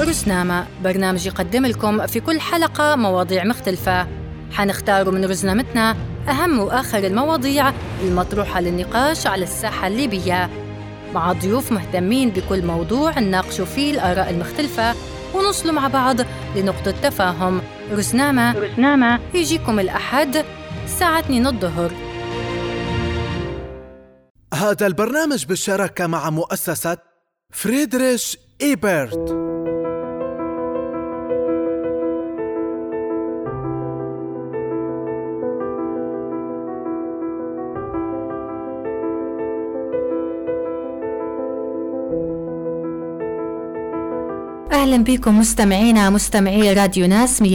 رزنامة برنامج يقدم لكم في كل حلقة مواضيع مختلفة. حنختار من رزنامتنا أهم وآخر المواضيع المطروحة للنقاش على الساحة الليبية. مع ضيوف مهتمين بكل موضوع نناقشوا فيه الآراء المختلفة ونوصلوا مع بعض لنقطة تفاهم. رزنامة رزنامة. يجيكم الأحد الساعة 2 الظهر. هذا البرنامج بالشراكة مع مؤسسة فريدريش إيبرت. أهلا بكم مستمعينا مستمعي راديو ناس 104.5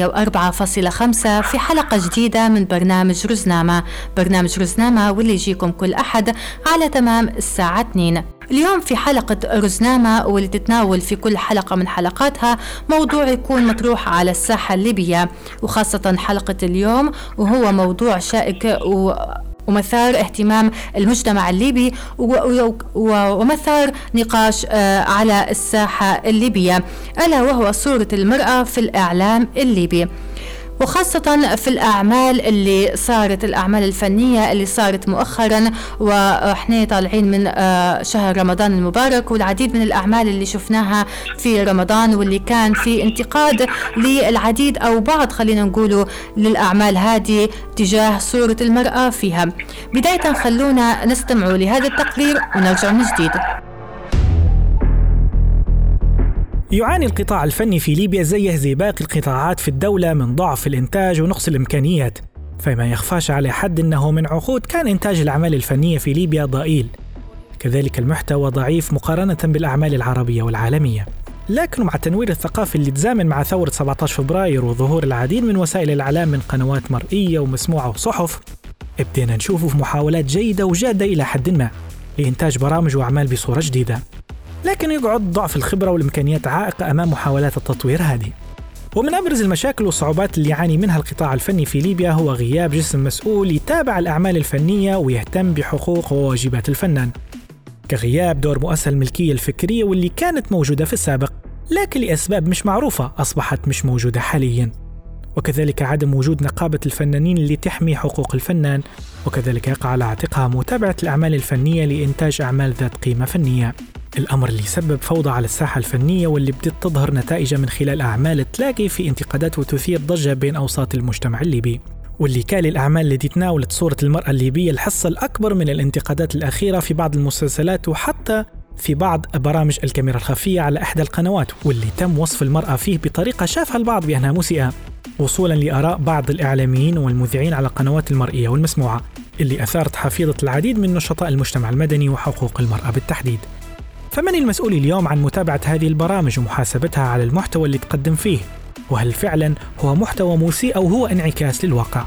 في حلقة جديدة من برنامج رزنامة برنامج رزنامة واللي يجيكم كل أحد على تمام الساعة 2 اليوم في حلقة رزنامة واللي تتناول في كل حلقة من حلقاتها موضوع يكون مطروح على الساحة الليبية وخاصة حلقة اليوم وهو موضوع شائك و ومثار اهتمام المجتمع الليبي ومثار نقاش آه، على الساحة الليبية ألا وهو صورة المرأة في الإعلام الليبي. وخاصة في الأعمال اللي صارت الأعمال الفنية اللي صارت مؤخرا وإحنا طالعين من آه، شهر رمضان المبارك والعديد من الأعمال اللي شفناها في رمضان واللي كان في انتقاد للعديد أو بعض خلينا نقوله للأعمال هذه تجاه صورة المرأة فيها. بداية خلونا نستمع لهذا التقرير ونرجع من جديد. يعاني القطاع الفني في ليبيا زيه زي باقي القطاعات في الدولة من ضعف الإنتاج ونقص الإمكانيات فما يخفاش على حد أنه من عقود كان إنتاج الأعمال الفنية في ليبيا ضئيل. كذلك المحتوى ضعيف مقارنة بالأعمال العربية والعالمية. لكن مع التنوير الثقافي اللي تزامن مع ثورة 17 فبراير وظهور العديد من وسائل الإعلام من قنوات مرئية ومسموعة وصحف ابتدينا نشوف في محاولات جيدة وجادة إلى حد ما لإنتاج برامج وأعمال بصورة جديدة. لكن يقعد ضعف الخبرة والإمكانيات عائق أمام محاولات التطوير هذه. ومن أبرز المشاكل والصعوبات اللي يعاني منها القطاع الفني في ليبيا هو غياب جسم مسؤول يتابع الأعمال الفنية ويهتم بحقوق وواجبات الفنان. كغياب دور مؤسسة الملكية الفكرية واللي كانت موجودة في السابق لكن لأسباب مش معروفة أصبحت مش موجودة حاليا. وكذلك عدم وجود نقابة الفنانين اللي تحمي حقوق الفنان وكذلك يقع على عاتقها متابعة الأعمال الفنية لإنتاج أعمال ذات قيمة فنية. الأمر اللي سبب فوضى على الساحة الفنية واللي بدت تظهر نتائجها من خلال أعمال تلاقي في انتقادات وتثير ضجة بين أوساط المجتمع الليبي. واللي كان الأعمال التي تناولت صورة المرأة الليبية الحصة الأكبر من الانتقادات الأخيرة في بعض المسلسلات وحتى في بعض برامج الكاميرا الخفية على إحدى القنوات واللي تم وصف المرأة فيه بطريقة شافها البعض بأنها مسيئة. وصولا لآراء بعض الإعلاميين والمذيعين على القنوات المرئية والمسموعة اللي أثارت حفيظة العديد من نشطاء المجتمع المدني وحقوق المرأة بالتحديد. فمن المسؤول اليوم عن متابعة هذه البرامج ومحاسبتها على المحتوى اللي تقدم فيه؟ وهل فعلا هو محتوى مسيء أو هو انعكاس للواقع؟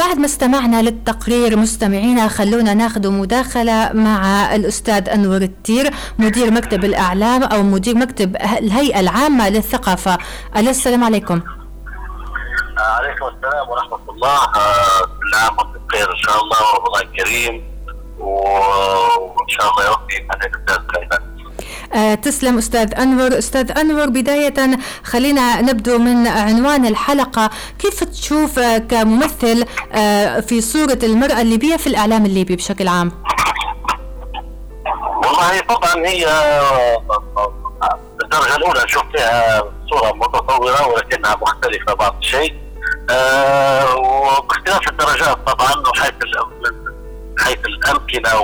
وبعد ما استمعنا للتقرير مستمعينا خلونا ناخذ مداخلة مع الأستاذ أنور التير مدير مكتب الأعلام أو مدير مكتب الهيئة العامة للثقافة. السلام عليكم. عليكم السلام ورحمة الله. آه، كل عام وأنتم بخير إن شاء الله ورمضان كريم. وإن شاء الله يوفي من الأستاذ تسلم أستاذ أنور. أستاذ أنور بداية خلينا نبدو من عنوان الحلقة. كيف تشوف آه كممثل آه في صورة المرأة الليبية في الإعلام الليبي بشكل عام؟ والله طبعا هي الدرجة الأولى نشوف فيها صورة متطورة ولكنها مختلفة بعض الشيء. آه وباختلاف الدرجات طبعا وحيث حيث الأمكنة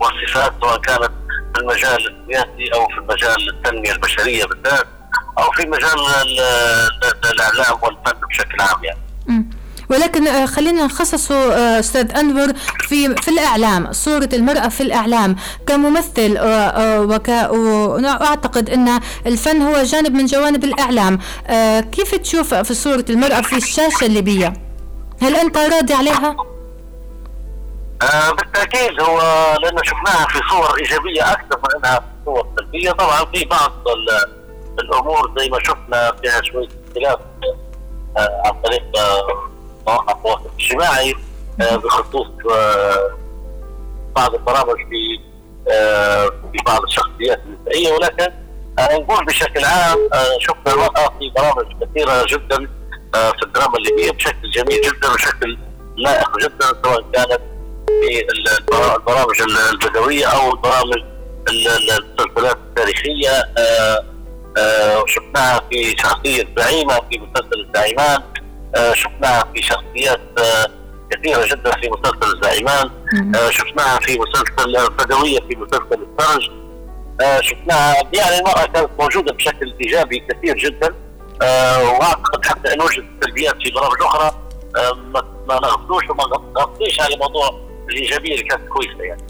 والصفات سواء كانت في المجال السياسي أو في مجال التنمية البشرية بالذات أو في مجال الإعلام والفن بشكل عام يعني. ولكن آه، خلينا نخصصه آه، أستاذ أنور في في الإعلام صورة المرأة في الإعلام كممثل آه، وك وأعتقد أن الفن هو جانب من جوانب الإعلام كيف تشوف في صورة المرأة في الشاشة الليبية هل أنت راضي عليها؟ آه بالتأكيد هو لأنه شفناها في صور إيجابية أكثر من إنها في صور سلبية. طبعا في بعض الأمور زي ما شفنا فيها شوية اختلاف آه، عن طريق مواقع التواصل الاجتماعي بخصوص بعض البرامج في في بعض الشخصيات النسائية. ولكن نقول بشكل عام شفنا المراه في برامج كثيرة جدا في الدراما الليبية بشكل جميل جدا وشكل لائق جدا سواء كانت في البرامج البدويه أو البرامج المسلسلات التاريخية آه، آه، شفناها في شخصية زعيمة في مسلسل الزعيمان آه، شفناها في شخصيات كثيرة جدا في مسلسل الزعيمان شفناها في مسلسل بدويه في مسلسل السرج شفناها يعني المرأة كانت موجودة بشكل إيجابي كثير جدا وأعتقد حتى أن وجدت سلبيات في برامج أخرى ما نغفلوش وما نغطيش على موضوع الايجابيه اللي كانت كويسة يعني.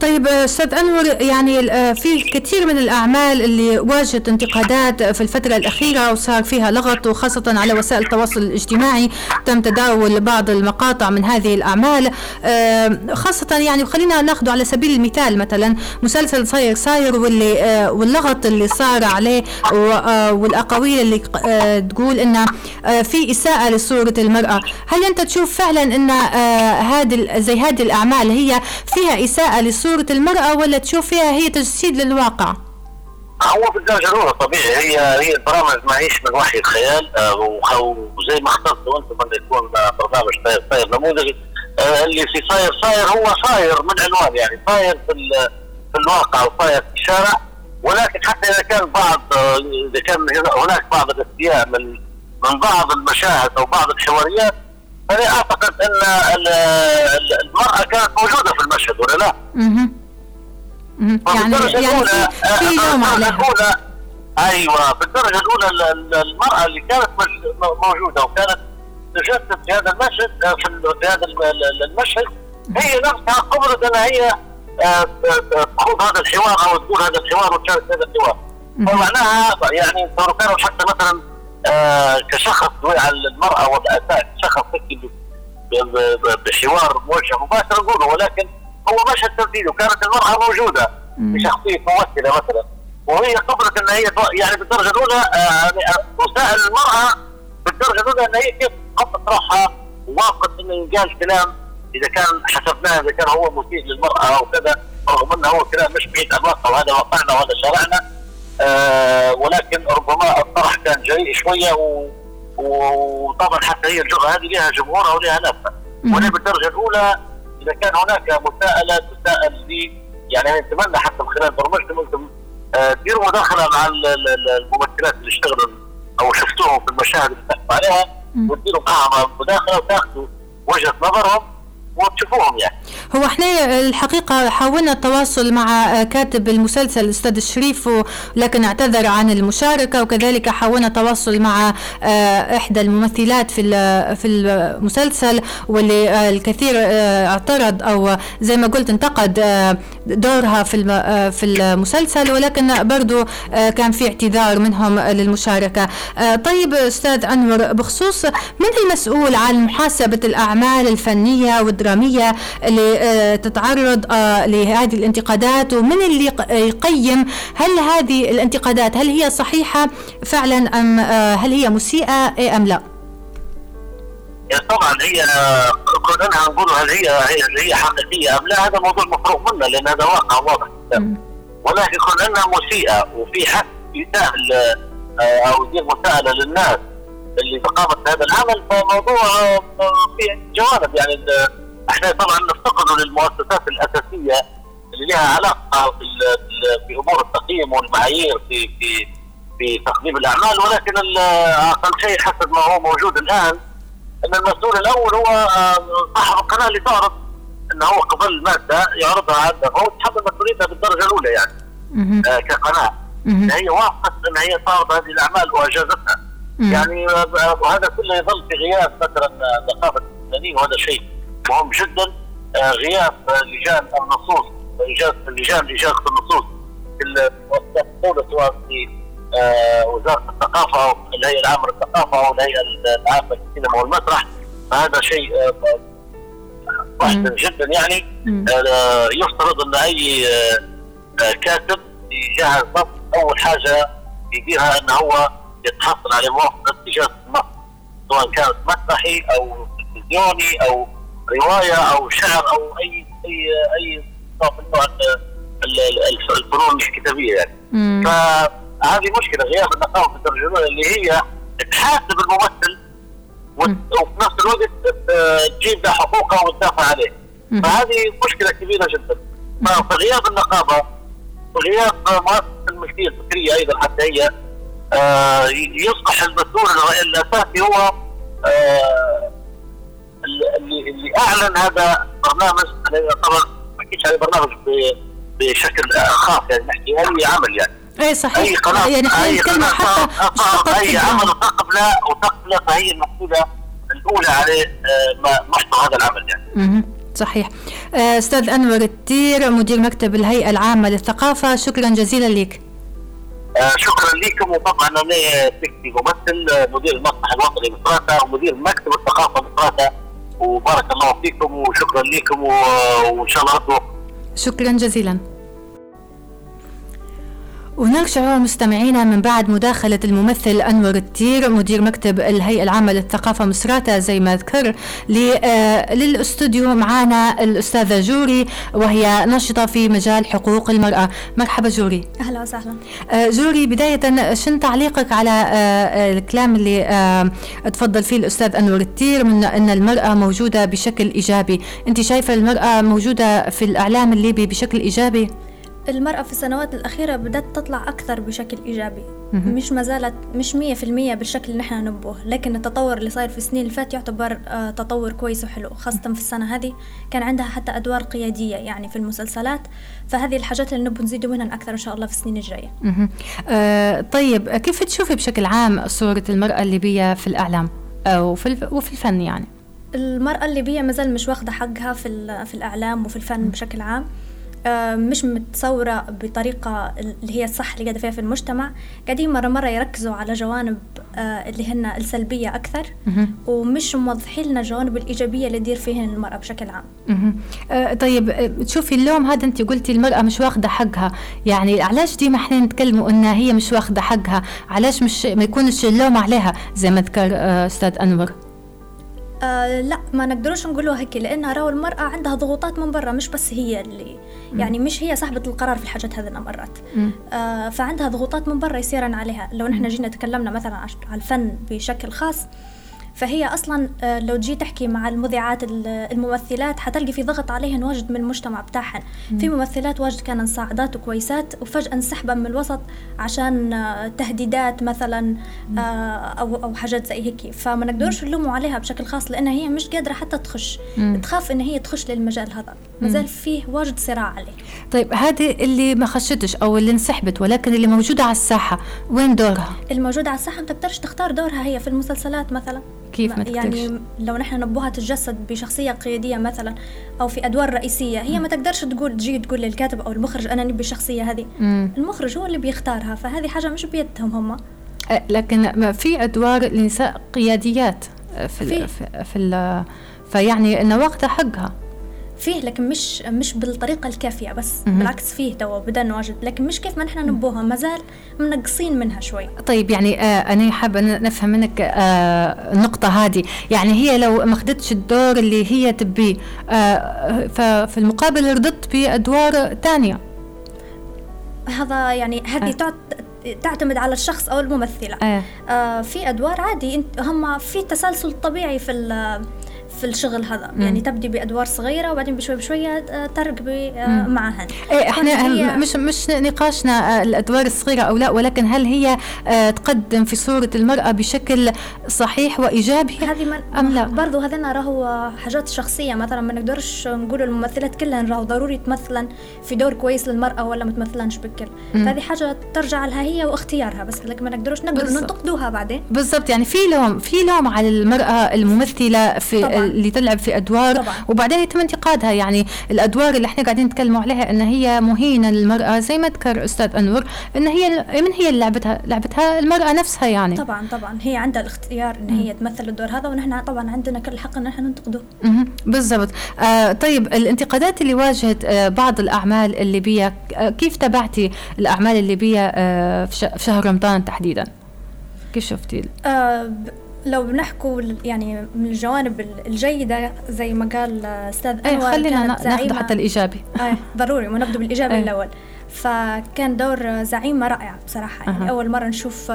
طيب أستاذ أنور يعني آه، في كثير من الأعمال اللي واجهت انتقادات في الفترة الأخيرة وصار فيها لغط وخاصة على وسائل التواصل الاجتماعي تم تداول بعض المقاطع من هذه الأعمال. آه، خاصة يعني خلينا ناخذه على سبيل المثال مثلا مسلسل صاير صاير واللي آه، واللغط اللي صار عليه والأقاويل اللي تقول إن في إساءة لصورة المرأة. هل أنت تشوف فعلا إن هذه زي هذه الأعمال هي فيها إساءة لصورة المرأة ولا تشوف فيها هي تجسيد للواقع؟ هو بالدرجة الأولى طبيعي. هي هي البرامج معيش من وحي الخيال آه، وزي ما اخترتوا أنتم أن يكون برنامج صاير صاير نموذجي. آه، اللي في صاير صاير هو صاير من عنوان يعني صاير في في الواقع وصاير في الشارع. ولكن حتى إذا كان بعض آه، إذا كان هناك بعض الاستياء من من بعض المشاهد أو بعض الحواريات فانا أعتقد إن المرأة كانت موجودة في المشهد ولا لا؟ أها يعني يعني في لوم عليها أيوه بالدرجه الأولى المرأة اللي كانت موجودة وكانت تجسد في هذا المشهد في هذا المشهد. هي نفسها قبلت انها هي آه، تخوض هذا الحوار أو تقول هذا الحوار وتشارك هذا الحوار. فمعناها يعني كانوا حتى مثلا آه، كشخص على المرأة والأساء شخص بحوار موجه مباشر نقوله ولكن هو مشهد تمثيلي وكانت المرأة موجودة بشخصية ممثلة مثلا. وهي قبلت إن هي يعني بالدرجة الأولى آه، وسائل المرأة بالدرجة الأولى إن هي كيف قصت روحها ووافقت إنه ينقال كلام إذا كان حسبناه إذا كان هو مسيء للمرأة أو كذا رغم إنه هو كلام مش بعيد عن الواقع وهذا واقعنا وهذا شرعنا. ولكن ربما الطرح كان جريء شوية. وطبعا حتى هي اللغة هذه لها جمهورها ولها ناسها وهنا بالدرجة الأولى إذا كان هناك مساءلة تساءل لي يعني نتمنى حتى من خلال برمجتكم أنتم آه ديروا مداخلة مع الممثلات اللي اشتغلوا أو شفتوهم في المشاهد اللي تحكوا عليها وتديروا معهم مداخلة وتاخذوا وجهة نظرهم وتشوفوهم يعني. هو إحنا الحقيقة حاولنا التواصل مع كاتب المسلسل الاستاذ الشريف لكن اعتذر عن المشاركة وكذلك حاولنا التواصل مع آه، إحدى الممثلات في في المسلسل واللي آه، الكثير آه، اعترض أو زي ما قلت انتقد دورها في في المسلسل ولكن برضو كان في اعتذار منهم للمشاركة. طيب أستاذ أنور بخصوص من المسؤول عن محاسبة الأعمال الفنية والدرامية اللي تتعرض آه، لهذه الانتقادات ومن اللي يقيم هل هذه الانتقادات هل هي صحيحة فعلا أم آه، هل هي مسيئة إيه أم لا؟ يعني طبعا هي كوننا نقول هل هي هي هي حقيقية أم لا هذا موضوع مفروغ منه لأن هذا واقع واضح. ولكن كون أنها مسيئة وفي حق يسال أو يدير مساءلة للناس اللي قامت بهذا العمل فموضوع فيه جوانب. يعني إحنا طبعا نفتقد للمؤسسات الأساسية اللي لها علاقة بأمور التقييم والمعايير في في في تقديم الأعمال ولكن أقل شيء حسب ما هو موجود الآن أن المسؤول الأول هو آه، صاحب القناة اللي تعرض أنه هو قبل الماده يعرضها عندها فهو يتحمل مسؤوليتها بالدرجة الأولى يعني آه كقناة. هي وافقت أن هي تعرض هذه الأعمال وأجازتها. يعني آه، وهذا كله يظل في غياب مثلا ثقافة الفنانين وهذا شيء مهم جدا. آه، غياب لجان النصوص لجان لإجازة النصوص في المؤسسات الدولة سواء في آه، وزارة الثقافة أو الهيئة العامة للثقافة أو الهيئة العامة للسينما والمسرح. فهذا شيء آه، محسن جدا يعني يفترض أن أي كاتب يجهز نص أول حاجة يديرها انه هو يتحصل على موافقة تجاره النص سواء كانت مسرحي أو تلفزيوني أو رواية أو شعر أو اي اي أي نوع من نوع الفنون الكتابية يعني. فهذه مشكلة غياب النقابه في الاولى اللي هي تحاسب الممثل وفي نفس الوقت تجيب له حقوقه وتدافع عليه. فهذه مشكلة كبيرة جدا. فغياب النقابة وغياب مؤسسة الملكيه الفكرية أيضا حتى هي آه يصبح المسؤول الأساسي هو آه اللي اللي أعلن هذا برنامج طبعا ما اكيدش هذا برنامج بشكل خاص يعني نحكي أي عمل يعني. اي صحيح. أي قناة يعني أي قناة حتى أي عمل تقبله وتقبلة فهي المسؤوله الأولى على آه، محتوى هذا العمل يعني. صحيح. آه، أستاذ أنور التير مدير مكتب الهيئة العامة للثقافة شكرا جزيلا لك. آه شكرا لكم وطبعا أنا سكتي ممثل مدير المسرح الوطني بفرنسا ومدير مكتب الثقافة بفرنسا وبارك الله فيكم وشكرا لكم وإن شاء الله شكرا جزيلا. ونرجع مستمعينا من بعد مداخلة الممثل أنور التير مدير مكتب الهيئة العامة للثقافة مصراتة زي ما ذكر آه، للاستوديو معنا الأستاذة جوري وهي ناشطة في مجال حقوق المرأة. مرحبا جوري. أهلا وسهلا. آه، جوري بداية شن تعليقك على آه، الكلام اللي تفضل فيه الأستاذ أنور التير من أن المرأة موجودة بشكل إيجابي. أنت شايفة المرأة موجودة في الإعلام الليبي بشكل إيجابي؟ المرأة في السنوات الأخيرة بدأت تطلع أكثر بشكل إيجابي. مش ما زالت مش مية في المية بالشكل اللي نحن نبوه لكن التطور اللي صاير في السنين اللي فات يعتبر آه تطور كويس وحلو خاصة في السنة هذه. كان عندها حتى أدوار قيادية يعني في المسلسلات فهذه الحاجات اللي نبغى نزيد منها أكثر إن شاء الله في السنين الجاية. آه طيب كيف تشوفي بشكل عام صورة المرأة الليبية في الإعلام؟ وفي وفي الفن يعني؟ المرأة الليبية مازال مش واخدة حقها في, في الإعلام وفي الفن بشكل عام. آه، مش متصورة بطريقة اللي هي الصح اللي قاعدة فيها في المجتمع. قاعدين مرة مرة يركزوا على جوانب آه، اللي هن السلبية أكثر ومش موضحين لنا الجوانب الإيجابية اللي تدير فيهن المرأة بشكل عام. آه طيب تشوفي اللوم هذا أنت قلتي المرأة مش واخدة حقها. يعني علاش ديما إحنا نتكلموا أنها هي مش واخدة حقها؟ علاش مش ما يكونش اللوم عليها زي ما ذكر آه أستاذ أنور؟ آه لا ما نقدروش نقولوا هيك لأن راهو المرأة عندها ضغوطات من برا مش بس هي اللي يعني مش هي صاحبة القرار في الحاجات هذه مرات آه فعندها ضغوطات من برا يصيرن عليها. لو نحن جينا تكلمنا مثلا على الفن بشكل خاص فهي أصلا آه، لو تجي تحكي مع المذيعات الممثلات حتلقي في ضغط عليهن واجد من المجتمع بتاعهن. في ممثلات واجد كانوا صاعدات وكويسات وفجأة انسحبا من الوسط عشان آه، تهديدات مثلا آه، أو أو حاجات زي هيك فما نقدرش نلوموا عليها بشكل خاص لانها هي مش قادرة حتى تخش. تخاف إن هي تخش للمجال هذا. مازال فيه واجد صراع عليه. طيب هذه اللي ما خشتش أو اللي انسحبت ولكن اللي موجودة على الساحة وين دورها؟ الموجوده على الساحة ما تقدرش تختار دورها هي في المسلسلات مثلا. كيف ما يعني لو نحن نبوها تتجسد بشخصية قيادية مثلا أو في أدوار رئيسية هي ما تقدرش تقول تجي تقول للكاتب أو المخرج أنا نبي الشخصية هذه. مم. المخرج هو اللي بيختارها فهذه حاجة مش بيدهم هم. لكن في أدوار لنساء قياديات في في, في, في فيعني انه واخذه حقها. فيه لكن مش مش بالطريقة الكافية بس. م- بالعكس فيه توا بدا نواجد لكن مش كيف ما نحن نبوها مازال منقصين منها شوي. طيب يعني آه أنا حابة نفهم منك آه النقطة هذه. يعني هي لو ما أخذتش الدور اللي هي تبيه آه ففي المقابل رضت بأدوار ثانية هذا يعني هذه آه. تعتمد على الشخص أو الممثلة. آه. آه في أدوار عادي. هم في تسلسل طبيعي في في الشغل هذا. مم. يعني تبدي بأدوار صغيرة وبعدين بشوي بشويه آه، ترقبي آه، معهن إيه إحنا مش مش نقاشنا آه، الأدوار الصغيرة أو لا ولكن هل هي تقدم في صورة المرأة بشكل صحيح وإيجابي؟ هذه أم لا؟ برضه هذا راهو حاجات شخصية. مثلا ما نقدرش نقول الممثلات كلهن راهو ضروري تمثلا في دور كويس للمرأة ولا ما تمثلنش بكل. فهذه حاجة ترجع لها هي واختيارها بس لكن ما نقدرش نقدر ننتقدوها بعدين. بالضبط يعني في لوم في لوم على المرأة الممثلة في طبعا. اللي تلعب في أدوار طبعا. وبعدين يتم انتقادها. يعني الأدوار اللي إحنا قاعدين نتكلم عليها إن هي مهينة للمرأة زي ما ذكر أستاذ أنور إن هي من هي اللي لعبتها؟ لعبتها المرأة نفسها يعني. طبعا طبعا. هي عندها الاختيار إن هي تمثل الدور هذا ونحن طبعا عندنا كل الحق إن إحنا ننتقده. بالضبط. آه طيب الانتقادات اللي واجهت آه بعض الأعمال الليبيه آه كيف تابعتي الأعمال الليبيه آه في شهر رمضان تحديدا؟ كيف شفتي آه لو بنحكوا يعني من الجوانب الجيدة زي ما قال أستاذ أنور أيه خلينا ناخذ حتى الإيجابي أيه ضروري ونبدأ بالإيجابي أيه. الأول فكان دور زعيمة رائع بصراحة يعني أه. أول مرة نشوف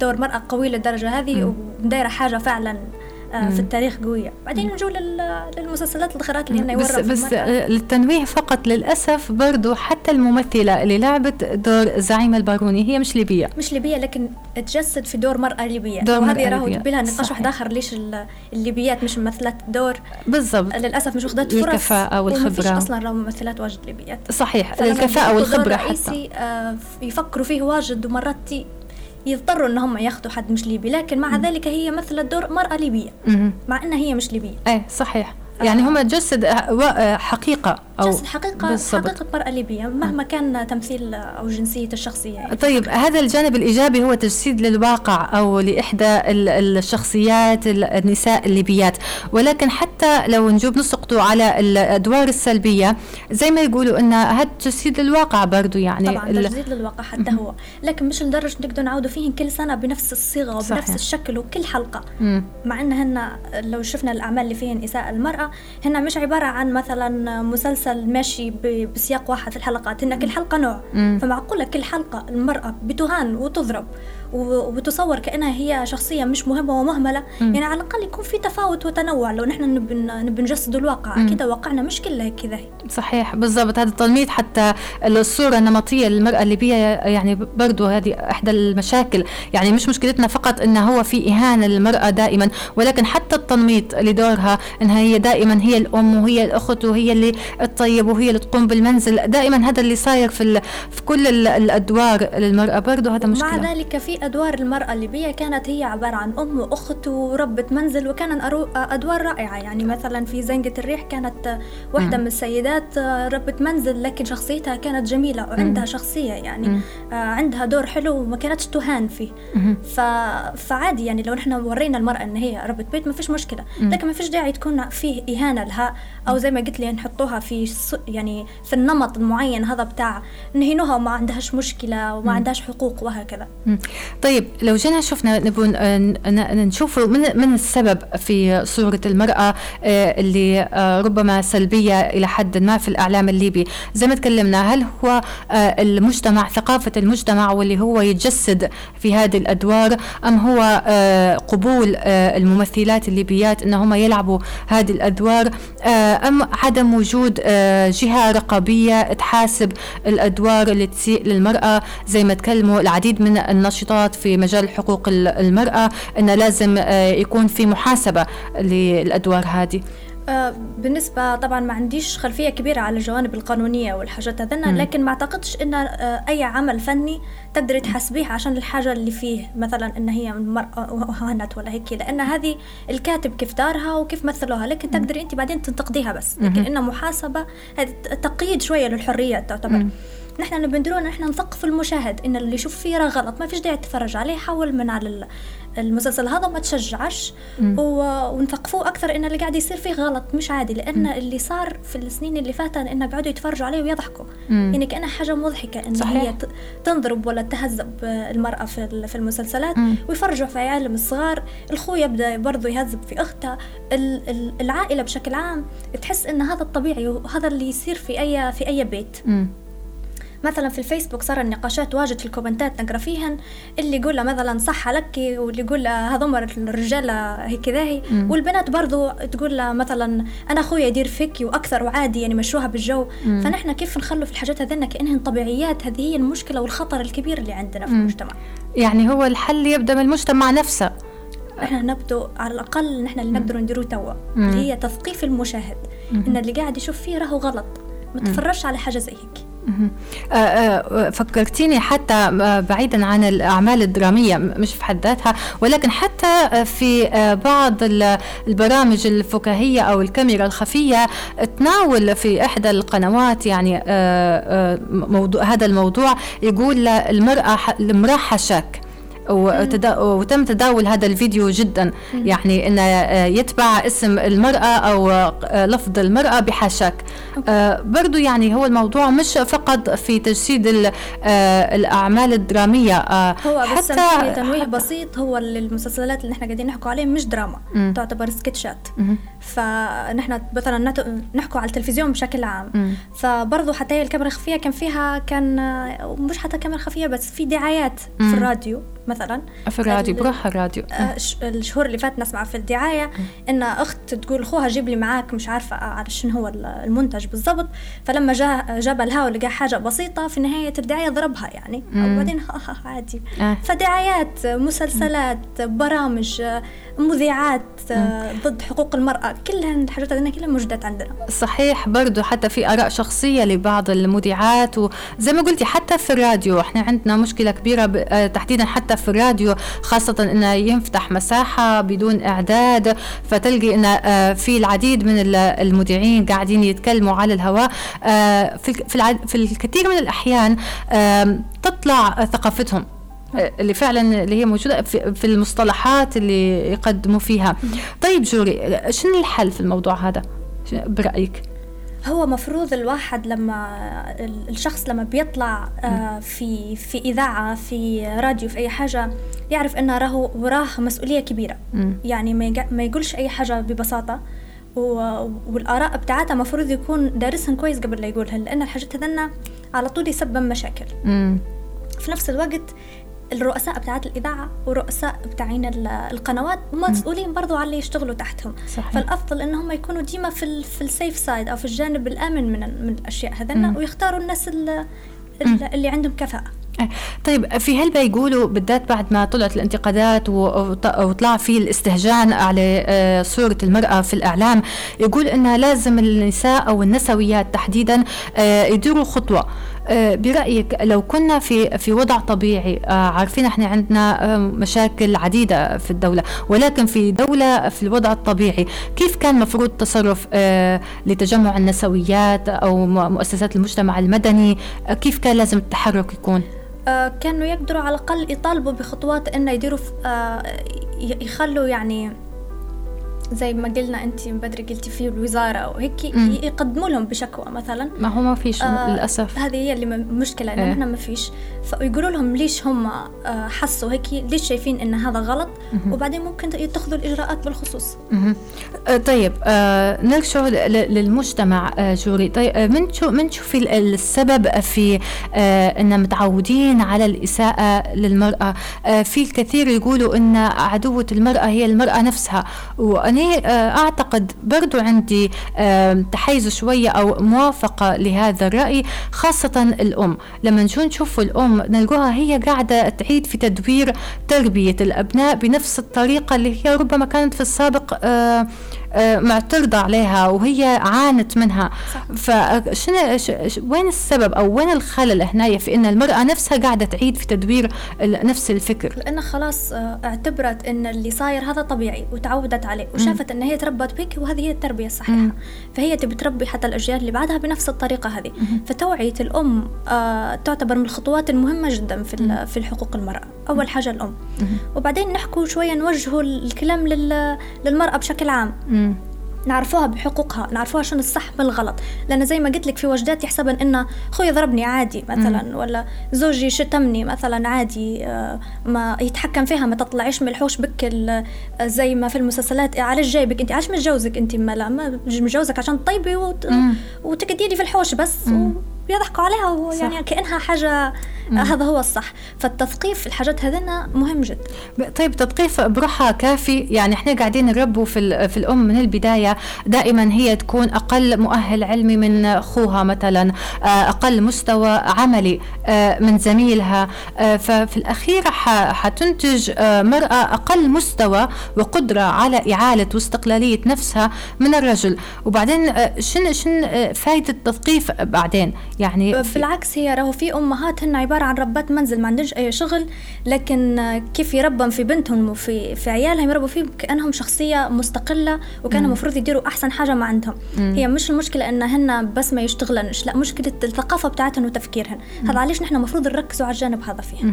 دور مرأة قوية للدرجة هذه ودايرة حاجة فعلا في التاريخ قوية. بعدين نجوا للمسلسلات الاخرات اللي هن بس بس للتنويه فقط للأسف برضو حتى الممثلة اللي لعبت دور زعيمه الباروني هي مش ليبية. مش ليبية لكن تجسد في دور مرأة ليبية. دور وهذه راهو لها نقاش واحد آخر ليش الليبيات مش ممثلات دور؟ بالضبط. للأسف مش واخدات فرص الكفاءه والخبرة. أصلا راهو ممثلات واجد ليبيات. صحيح. الكفاءه والخبرة حتى. آه، يفكروا فيه واجد ومرات يضطروا ان هم ياخذوا حد مش ليبي. لكن مع ذلك هي مثل دور مرأة ليبية. مع إنها هي مش ليبية. إيه صحيح. يعني هم جسد حقيقة أو جسد حقيقة بالصبت. حقيقة مرأة ليبية مهما كان تمثيل أو جنسية الشخصية يعني. طيب هذا الجانب الإيجابي هو تجسيد للواقع أو لإحدى الشخصيات النساء الليبيات ولكن حتى لو نجوب نسقطوا على الأدوار السلبية زي ما يقولوا أن هذا تجسيد للواقع برضو يعني طبعا تجسيد للواقع حتى هو لكن مش لدرجة نقدر نعودوا فيهن كل سنة بنفس الصيغة وبنفس صحيح. الشكل وكل حلقة مم. مع أنهن لو شفنا الأعمال اللي فيهن إساءة المرأة هن مش عبارة عن مثلا مسلسل ماشي بسياق واحد في الحلقات هن كل حلقة نوع. فمعقولة كل حلقة المرأة بتهان وتضرب وبتصور كأنها هي شخصية مش مهمة ومهملة. مم. يعني على الأقل يكون في تفاوت وتنوع. لو نحن نبي نجسد الواقع أكيد واقعنا مش كله كذا. صحيح بالضبط. هذا التلميذ حتى الصورة النمطية للمرأة الليبيه يعني برضو هذه إحدى المشاكل. يعني مش مشكلتنا فقط إنه هو في إهانة للمرأة دائما ولكن حتى التنميط لدورها إنها هي دائما هي الأم وهي الأخت وهي اللي تطيب وهي اللي تقوم بالمنزل. دائما هذا اللي صاير في في كل الأدوار للمرأة. برضو هذا مشكلة. مع ذلك في أدوار المرأة الليبية كانت هي عبارة عن أم وأخت وربة منزل وكان أدوار رائعة. يعني مثلا في زنقة الريح كانت واحدة من السيدات ربة منزل لكن شخصيتها كانت جميلة وعندها شخصية يعني عندها دور حلو وما كانتش تهان فيه. ف... فعادي يعني لو نحن ورينا المرأة إن هي ربة بيت ما فيش مشكلة. لكن ما فيش داعي تكون فيه إهانة لها أو زي ما قلت لي نحطوها في يعني في النمط المعين هذا بتاع نهينوها وما عندهاش مشكلة وما عندهاش حقوق وهكذا. طيب لو جينا شفنا نبون نشوف من من السبب في صورة المرأة آه، اللي آه، ربما سلبية إلى حد ما في الإعلام الليبي. زي ما تكلمنا هل هو آه، المجتمع ثقافة المجتمع واللي هو يتجسد في هذه الأدوار أم هو قبول الممثلات الليبيات أنهم يلعبوا هذه الأدوار أم عدم وجود جهة رقابية تحاسب الأدوار اللي تسيء للمرأة؟ زي ما تكلموا العديد من النشطات النشاط في مجال حقوق المرأة أن لازم آه، يكون في محاسبة للأدوار هذه. آه، بالنسبة طبعا ما عنديش خلفية كبيرة على الجوانب القانونية والحاجات هذنا لكن ما أعتقدش إن آه، أي عمل فني تقدري تحاسبيه عشان الحاجة اللي فيه مثلا إن هي مرأة هانت ولا هيك لأن هذه الكاتب كيف دارها وكيف مثلوها لكن تقدري أنت بعدين تنتقديها بس. لكن إنها محاسبة تقييد شوية للحريات تعتبر. نحن نديرو نحن نثقف المشاهد إن اللي يشوف فيه راه غلط ما فيش داعي تتفرج عليه حول من على المسلسل هذا وما تشجعش ونثقفوه أكثر إن اللي قاعد يصير فيه غلط مش عادي لأن مم. اللي صار في السنين اللي فاتت إنه قعدوا يتفرجوا عليه ويضحكوا يعني كانها حاجة مضحكة إن صحيح. هي تنضرب ولا تهذب المرأة في في المسلسلات. ويفرجوا في عيالهم الصغار الخو يبدأ برضه يهذب في اختها العائلة بشكل عام تحس إن هذا الطبيعي وهذا اللي يصير في اي في أي بيت مم. مثلا في الفيسبوك صار النقاشات واجد في الكومنتات نقرأ فيهن اللي يقول مثلا صح لك واللي يقول هذوما الرجاله هيك ذاهي والبنات برضو تقول مثلا أنا اخويا يدير فيك وأكثر وعادي يعني مشوها بالجو. مم. فنحن كيف نخلوا في الحاجات هذينا كانهن طبيعيات هذه هي المشكلة والخطر الكبير اللي عندنا في مم. المجتمع. يعني هو الحل يبدأ من المجتمع نفسه. إحنا نبدو على الأقل نحن اللي نقدروا نديروا توا. اللي هي تثقيف المشاهد. إن اللي قاعد يشوف فيه راهو غلط. ما تفرجش على حاجة زي هيك. فكرتيني حتى بعيدا عن الأعمال الدرامية مش في حد ذاتها ولكن حتى في بعض البرامج الفكاهية أو الكاميرا الخفية تناول في إحدى القنوات يعني موضوع هذا الموضوع يقول المرأة المرأة حشاك. وتم تداول هذا الفيديو جدا. يعني إنه يتبع اسم المرأة أو لفظ المرأة بحاشاك آه، برضو يعني هو الموضوع مش فقط في تجسيد آه، الأعمال الدرامية. آه، هو بس حتى تنويه بسيط هو المسلسلات اللي إحنا قاعدين نحكوا عليه مش دراما مم. تعتبر سكتشات. فنحن مثلا نحكوا على التلفزيون بشكل عام. مم. فبرضه حتى الكاميرا الخفية كان فيها كان مش حتى كاميرا خفية بس في دعايات مم. في الراديو. مثلا. في الراديو بروح الراديو. آه، الشهور اللي فات نسمع في الدعاية إن أخت تقول أخوها جيب لي معاك مش عارفة على شنو هو المنتج بالضبط. فلما جاء جاب الها ولقى حاجة بسيطة في نهاية الدعاية ضربها يعني. وبعدين عادي. آه. فدعايات مسلسلات برامج مذيعات آه، ضد حقوق المرأة كلها الحاجات هذه كلها موجودات عندنا. صحيح برضو حتى في آراء شخصية لبعض المذيعات وزي ما قلتي حتى في الراديو إحنا عندنا مشكلة كبيرة آه، تحديدا حتى في الراديو خاصة انه ينفتح مساحة بدون إعداد فتلقي انه آه، في العديد من المذيعين قاعدين يتكلموا على الهواء. في في الكثير من الأحيان تطلع ثقافتهم اللي فعلا اللي هي موجودة في, في المصطلحات اللي يقدموا فيها. طيب جوري شنو الحل في الموضوع هذا؟ برأيك؟ هو مفروض الواحد لما الشخص لما بيطلع آه، في في إذاعة في راديو في أي حاجة يعرف إنه راهو وراه مسؤولية كبيرة. يعني ما يقولش أي حاجة ببساطة. والآراء بتاعتها مفروض يكون دارسهم كويس قبل لا يقولها لأن الحاجات هذنا على طول يسبب مشاكل. في نفس الوقت الرؤساء بتاعت الإذاعة ورؤساء بتاعين القنوات هم مسؤولين برضو على اللي يشتغلوا تحتهم. صحيح. فالأفضل إنهم يكونوا ديما في في السيف سايد أو في الجانب الآمن من من الأشياء هذنا ويختاروا الناس اللي, عندهم كفاءة. طيب في هل بيقولوا بالذات بعد ما طلعت الانتقادات وطلع في الاستهجان على آه، صورة المرأة في الإعلام يقول إنها لازم النساء أو النسويات تحديدا آه، يديروا خطوة. برأيك لو كنا في في وضع طبيعي عارفين إحنا عندنا مشاكل عديدة في الدولة ولكن في دولة في الوضع الطبيعي كيف كان مفروض تصرف لتجمع النسويات أو مؤسسات المجتمع المدني كيف كان لازم التحرك يكون؟ آه، كانوا يقدروا على الأقل يطالبوا بخطوات إنه يديروا آه، يخلوا يعني زي ما قلنا أنت من بدري قلتي في الوزارة وهيك يقدموا لهم بشكوى مثلا. ما هو ما فيش آه للأسف. هذه هي اللي مشكلة إنه إحنا ما فيش. فيقولوا لهم ليش هم آه حسوا هيك ليش شايفين إن هذا غلط؟ مم. وبعدين ممكن يتخذوا الإجراءات بالخصوص. آه طيب آه نرجع للمجتمع آه جوري طيب آه من شو من تشوفي السبب في آه إن متعودين على الإساءة للمرأة؟ آه في الكثير يقولوا إن عدوة المرأة هي المرأة نفسها وأنا يعني أعتقد برضو عندي تحيز شوية أو موافقة لهذا الرأي خاصة الأم. لما نجو نشوف الأم نلقوها هي قاعدة تعيد في تدوير تربية الأبناء بنفس الطريقة اللي هي ربما كانت في السابق آه آه، معترضة عليها وهي عانت منها. فشنو وين السبب أو وين الخلل هنا في أن المرأة نفسها قاعدة تعيد في تدوير نفس الفكر؟ لأنها خلاص آه، اعتبرت أن اللي صاير هذا طبيعي وتعودت عليه وشافت أن هي تربت بك وهذه هي التربية الصحيحة. فهي تبي تربي حتى الأجيال اللي بعدها بنفس الطريقة هذه. فتوعية الأم آه، تعتبر من الخطوات المهمة جدا في في حقوق المرأة. أول حاجة الأم. وبعدين نحكوا شوية نوجهوا الكلام للمرأة بشكل عام. نعرفوها بحقوقها نعرفوها شنو الصح من الغلط. لأن زي ما قلت لك في وجدات يحسبن إن خوي ضربني عادي مثلا مم. ولا زوجي شتمني مثلا عادي آه، ما يتحكم فيها ما تطلعيش من الحوش بك زي ما في المسلسلات علاش جايبك أنت؟ علاش متجوزك أنت؟ ما لا ما متجوزك عشان طيبي وت... وتقعدي في الحوش بس و... بيضحكوا عليها يعني كأنها حاجة مم. هذا هو الصح. فالتثقيف في الحاجات هذنا مهم جدا طيب تثقيف بروحها كافي؟ يعني إحنا قاعدين نربوا في في الأم من البداية دائما هي تكون أقل مؤهل علمي من أخوها مثلا آه، أقل مستوى عملي آه، من زميلها آه، ففي الاخير حتنتج مرأة أقل مستوى وقدرة على إعالة واستقلالية نفسها من الرجل. وبعدين شن شن فائده التثقيف بعدين؟ يعني بالعكس هي راهو في أمهات هن عبارة عن ربات منزل ما عندهمش أي شغل لكن كيف يربم في بنتهم وفي في عيالهم يربوا فيهم كأنهم شخصية مستقلة وكان المفروض يديروا أحسن حاجة ما عندهم. مم. هي مش المشكلة إن هن بس ما يشتغلنش لا مشكلة الثقافة بتاعتهم وتفكيرهن هذا علاش نحن المفروض نركزوا على الجانب هذا فيها.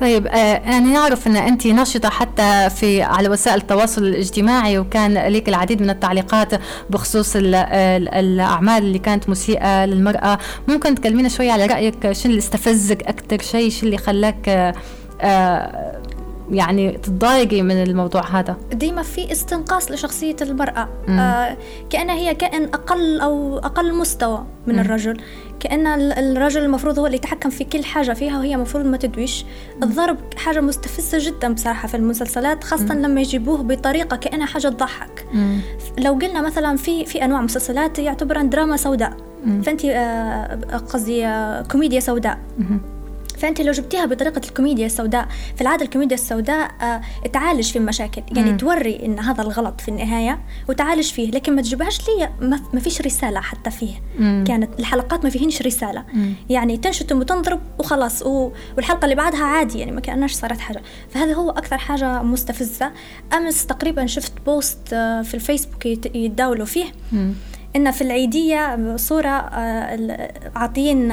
طيب آه يعني نعرف إن أنت ناشطة حتى في على وسائل التواصل الاجتماعي وكان لك العديد من التعليقات بخصوص الأعمال اللي كانت مسيئة للمرأة. ممكن تكلمينا شوي على رأيك شو اللي استفزك أكثر شيء شو اللي خلاك آه يعني تتضايقي من الموضوع هذا؟ ديما في استنقاص لشخصية المرأة. آه كأنها هي كائن أقل أو أقل مستوى من مم. الرجل. كأن الرجل المفروض هو اللي يتحكم في كل حاجة فيها وهي المفروض ما تدويش. الضرب حاجة مستفزة جدا بصراحة في المسلسلات خاصة مم. لما يجيبوه بطريقة كأنها حاجة تضحك. مم. لو قلنا مثلا في في أنواع مسلسلات يعتبرها دراما سوداء. فأنت آه قصدي آه كوميديا سوداء. مم. فأنت لو جبتيها بطريقة الكوميديا السوداء في العادة الكوميديا السوداء آه تعالج في المشاكل يعني مم. توري إن هذا الغلط في النهاية وتعالج فيه لكن ما تجيبهاش لي ما فيش رسالة حتى فيه مم. كانت الحلقات ما فيهنش رسالة مم. يعني تنشتم وتنضرب وخلاص والحلقة اللي بعدها عادي يعني ما كانش صارت حاجة فهذا هو أكثر حاجة مستفزة أمس تقريبا شفت بوست آه في الفيسبوك يتداولوا فيه مم. إن في العيدية صورة آه، عاطين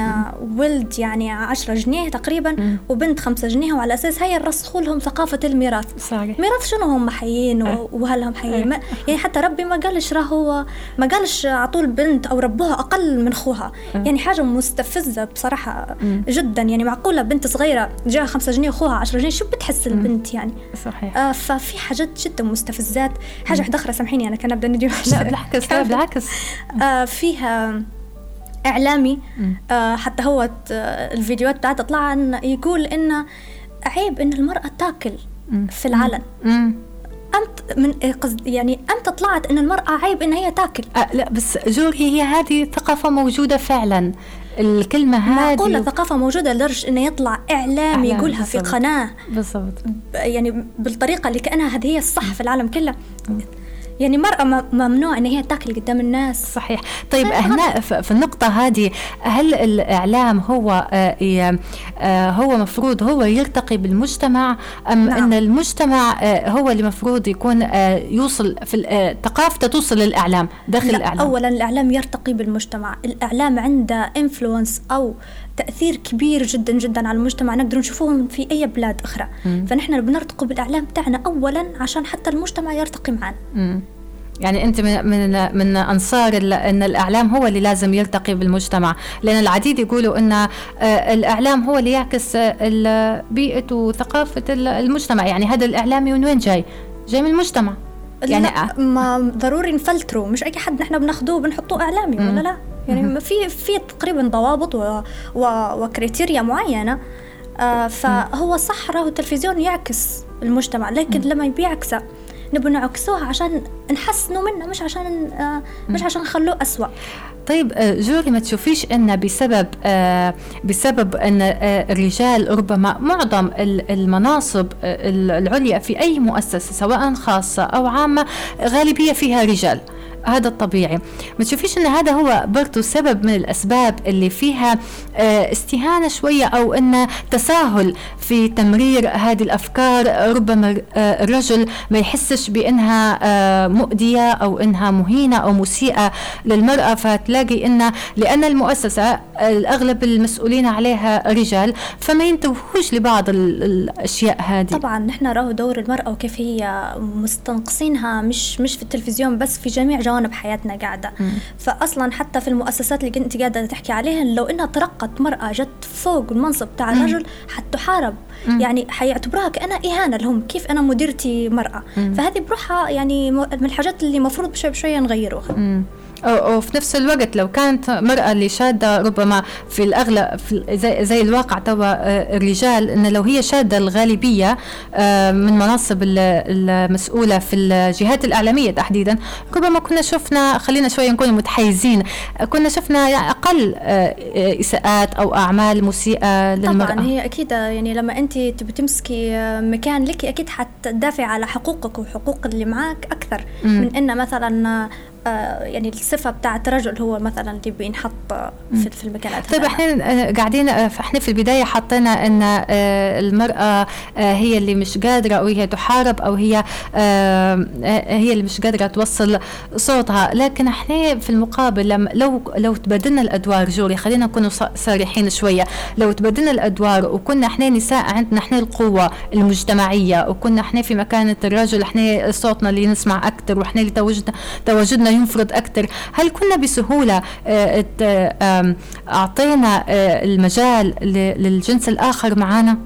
ولد يعني عشرة جنيه تقريبا وبنت خمسة جنيه وعلى أساس هي يرسخوا لهم ثقافة الميراث. صحيح. ميراث شنو هم حيين أه. وهل هم حيين؟ أه. يعني حتى ربي ما قالش راهو ما قالش عطوا البنت أو ربوها أقل من خوها. أه. يعني حاجة مستفزة بصراحة جدا. يعني معقولة بنت صغيرة جاها خمسة جنيه وخوها عشرة جنيه شو بتحس البنت يعني؟ صحيح. آه ففي حاجات جدا مستفزات. حاجة واحدة أخرى سامحيني أنا كان أبدأ نجي لا بالعكس لا بالعكس. آه فيها إعلامي آه حتى هو الفيديوهات بتاعته طلع يقول إنه عيب إن المرأة تاكل في العلن أنت من قصد يعني أنت طلعت إن المرأة عيب إن هي تاكل. أه لا بس جوري هي هذه ثقافة موجودة فعلا. الكلمة هذه معقولة ثقافة موجودة لدرجة إنه يطلع إعلام يقولها بالزبط. في قناة. بالضبط. يعني بالطريقة اللي كأنها هذه هي الصح في العالم كله. يعني مرأة ممنوع إن هي تأكل قدام الناس. صحيح. طيب هنا في النقطة هذه هل الإعلام هو آه، آه، هو مفروض هو يرتقي بالمجتمع أم نعم. أن المجتمع آه، هو اللي مفروض يكون يوصل في ثقافته توصل للإعلام داخل لا الإعلام؟ أولا الإعلام يرتقي بالمجتمع. الإعلام عنده انفلونس أو تأثير كبير جدا جدا على المجتمع. نقدر نشوفوهم في أي بلاد أخرى. مم. فنحن بنرتقي بالإعلام تاعنا أولا عشان حتى المجتمع يرتقي معنا يعني أنت من من من أنصار إن الإعلام هو اللي لازم يرتقي بالمجتمع. لأن العديد يقولوا إن آه، الإعلام هو اللي يعكس بيئة وثقافة المجتمع. يعني هذا الاعلامي من وين جاي؟ جاي من المجتمع. يعني لا ما ضروري نفلتره مش أي حد نحن بناخذوه بنحطوه إعلامي ولا لا؟ يعني في في تقريبا ضوابط و و وكريتيريا معينة. آه فهو صح راهو التلفزيون يعكس المجتمع لكن لما بيعكسه نبغى نعكسوها عشان نحسنوا منه مش عشان آه مش عشان نخلوه أسوأ. طيب آه، جوري ما تشوفيش إن بسبب بسبب إن الرجال ربما معظم المناصب العليا في أي مؤسسة سواء خاصة أو عامة غالبية فيها رجال؟ هذا الطبيعي. ما تشوفيش إن هذا هو برضو سبب من الأسباب اللي فيها آه، استهانة شوية أو إن تساهل في تمرير هذه الأفكار؟ ربما آه، الرجل ما يحسش بإنها آه، مؤذية أو إنها مهينة أو مسيئة للمرأة فتلاقي إن لأن المؤسسة الأغلب المسؤولين عليها رجال فما ينتبهوش لبعض الأشياء هذه. طبعا نحن راهو دور المرأة وكيف هي مستنقصينها مش مش في التلفزيون بس في جميع جوانب حياتنا قاعدة مم. فاصلا حتى في المؤسسات اللي كنت قاعدة تحكي عليها لو إنها ترقت مرأة جت فوق المنصب تاع الرجل حتحارب مم. يعني حيعتبروها كأنها إهانة لهم كيف أنا مديرتي مرأة مم. فهذه بروحها يعني من الحاجات اللي المفروض بشوي بشوي نغيروها مم. وفي نفس الوقت لو كانت مرأة اللي شادة ربما في الأغلب في زي, زي الواقع توا آه، الرجال أن لو هي شادة الغالبية آه، من مناصب المسؤولة في الجهات الإعلامية تحديدا ربما كنا شفنا خلينا شوية نكون متحيزين كنا شفنا يعني أقل آه، إساءات أو أعمال مسيئة للمرأة طبعا هي أكيد يعني لما أنت تبي تمسكي مكان لك أكيد حتدافع على حقوقك وحقوق اللي معك أكثر م. من أن مثلا يعني الصفة بتاعت الرجل هو مثلا اللي بينحط في, في المكانات طيب إحنا آه، قاعدين آه، إحنا في البداية حطينا إن المرأة هي اللي مش قادرة أو هي تحارب أو هي هي اللي مش قادرة توصل صوتها. لكن إحنا في المقابل لما لو لو تبدلنا الأدوار جوري خلينا نكون صريحين شوية. لو تبدلنا الأدوار وكنا إحنا نساء عندنا إحنا القوة المجتمعية وكنا إحنا في مكانة الرجل إحنا صوتنا اللي نسمع أكثر وإحنا اللي تواجدنا تواجدنا ينفرض أكثر هل كنا بسهولة آه، أعطينا آه، المجال للجنس الآخر معنا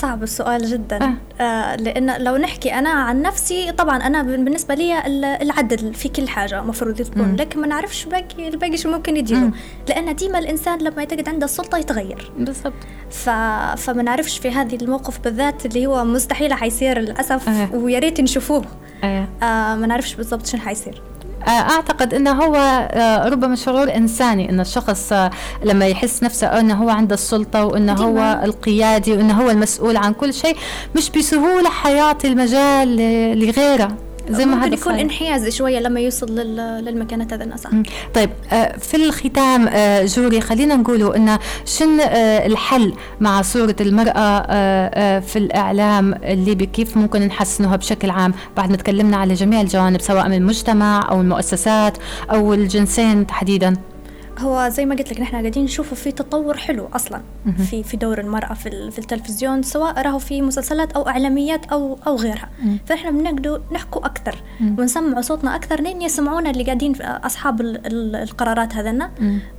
صعب السؤال جدا آه. آه لأن لو نحكي أنا عن نفسي طبعا أنا بالنسبة لي العدل في كل حاجة المفروض تكون مم. لكن ما نعرفش باقي الباقي شو ممكن يديره لأن ديما الإنسان لما يتجد عنده السلطة يتغير بالضبط ف... فما نعرفش في هذه الموقف بالذات اللي هو مستحيل حيصير للأسف آه. ويا ريت نشوفوه آه. آه ما نعرفش بالضبط شنو حيصير أعتقد إنه هو آه، ربما شعور إنساني إن الشخص آه، لما يحس نفسه إنه هو عنده السلطة وإنه هو القيادي وإنه هو المسؤول عن كل شيء مش بسهولة حيعطي المجال لغيره. زي ما ممكن يكون انحياز شوية لما يوصل للمكانات هذا صح طيب آه، في الختام آه، جوري خلينا نقولوا إن شن آه، الحل مع صورة المرأة في الإعلام الليبي كيف ممكن نحسنها بشكل عام؟ بعد ما تكلمنا على جميع الجوانب سواء من المجتمع أو المؤسسات أو الجنسين تحديدا. هو زي ما قلت لك نحن قاعدين نشوفه في تطور حلو أصلا. في في دور المرأة في, في التلفزيون سواء راهو في مسلسلات أو إعلاميات أو أو غيرها. فإحنا بنقدر نحكوا أكثر ونسمعوا صوتنا أكثر لين يسمعونا اللي قاعدين أصحاب القرارات هذنا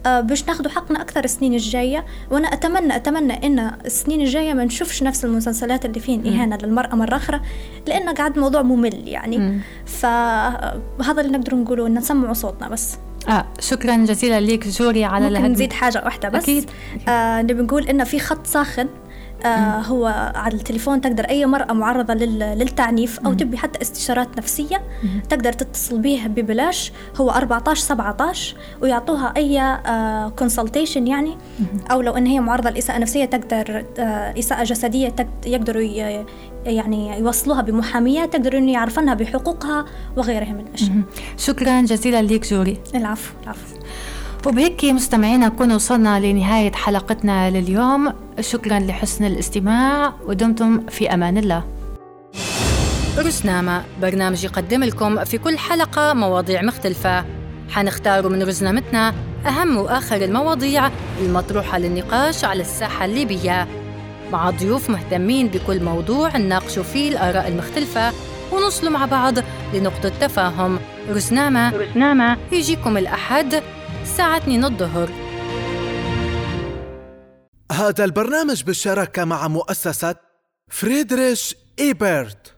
آه باش ناخذوا حقنا أكثر السنين الجاية. وأنا اتمنى أتمنى إن السنين الجاية ما نشوفش نفس المسلسلات اللي فين إهانة للمرأة مرة أخرى لأن قاعد موضوع ممل يعني. فهذا اللي نقدر نقوله إن نسمعوا صوتنا بس. آه شكرا جزيلا لك جوري على ممكن نزيد حاجة واحدة بس. أكيد, آه نبي نقول إنه في خط ساخن آه هو على التليفون تقدر أي مرأة معرضة للتعنيف أو تبي حتى استشارات نفسية تقدر تتصل به ببلاش. هو 14 17 ويعطوها آه كونسلتيشن يعني أو لو إن هي معرضة لإساءة نفسية تقدر آه إساءة جسدية يقدروا يعني يوصلوها بمحاميات تقدر إنه يعرفنها بحقوقها وغيرها من الأشياء. شكرا جزيلا لك جوري العفو العفو. وبهيك مستمعينا نكون وصلنا لنهاية حلقتنا لليوم. شكرا لحسن الاستماع ودمتم في أمان الله. رزنامة برنامج يقدم لكم في كل حلقة مواضيع مختلفة. حنختار من رزنامتنا أهم وآخر المواضيع المطروحة للنقاش على الساحة الليبية. مع ضيوف مهتمين بكل موضوع نناقشوا فيه الآراء المختلفة ونوصلوا مع بعض لنقطة تفاهم. رزنامة رزنامة يجيكم الأحد الساعة 2 الظهر. هذا البرنامج بالشراكة مع مؤسسة فريدريش إيبرت.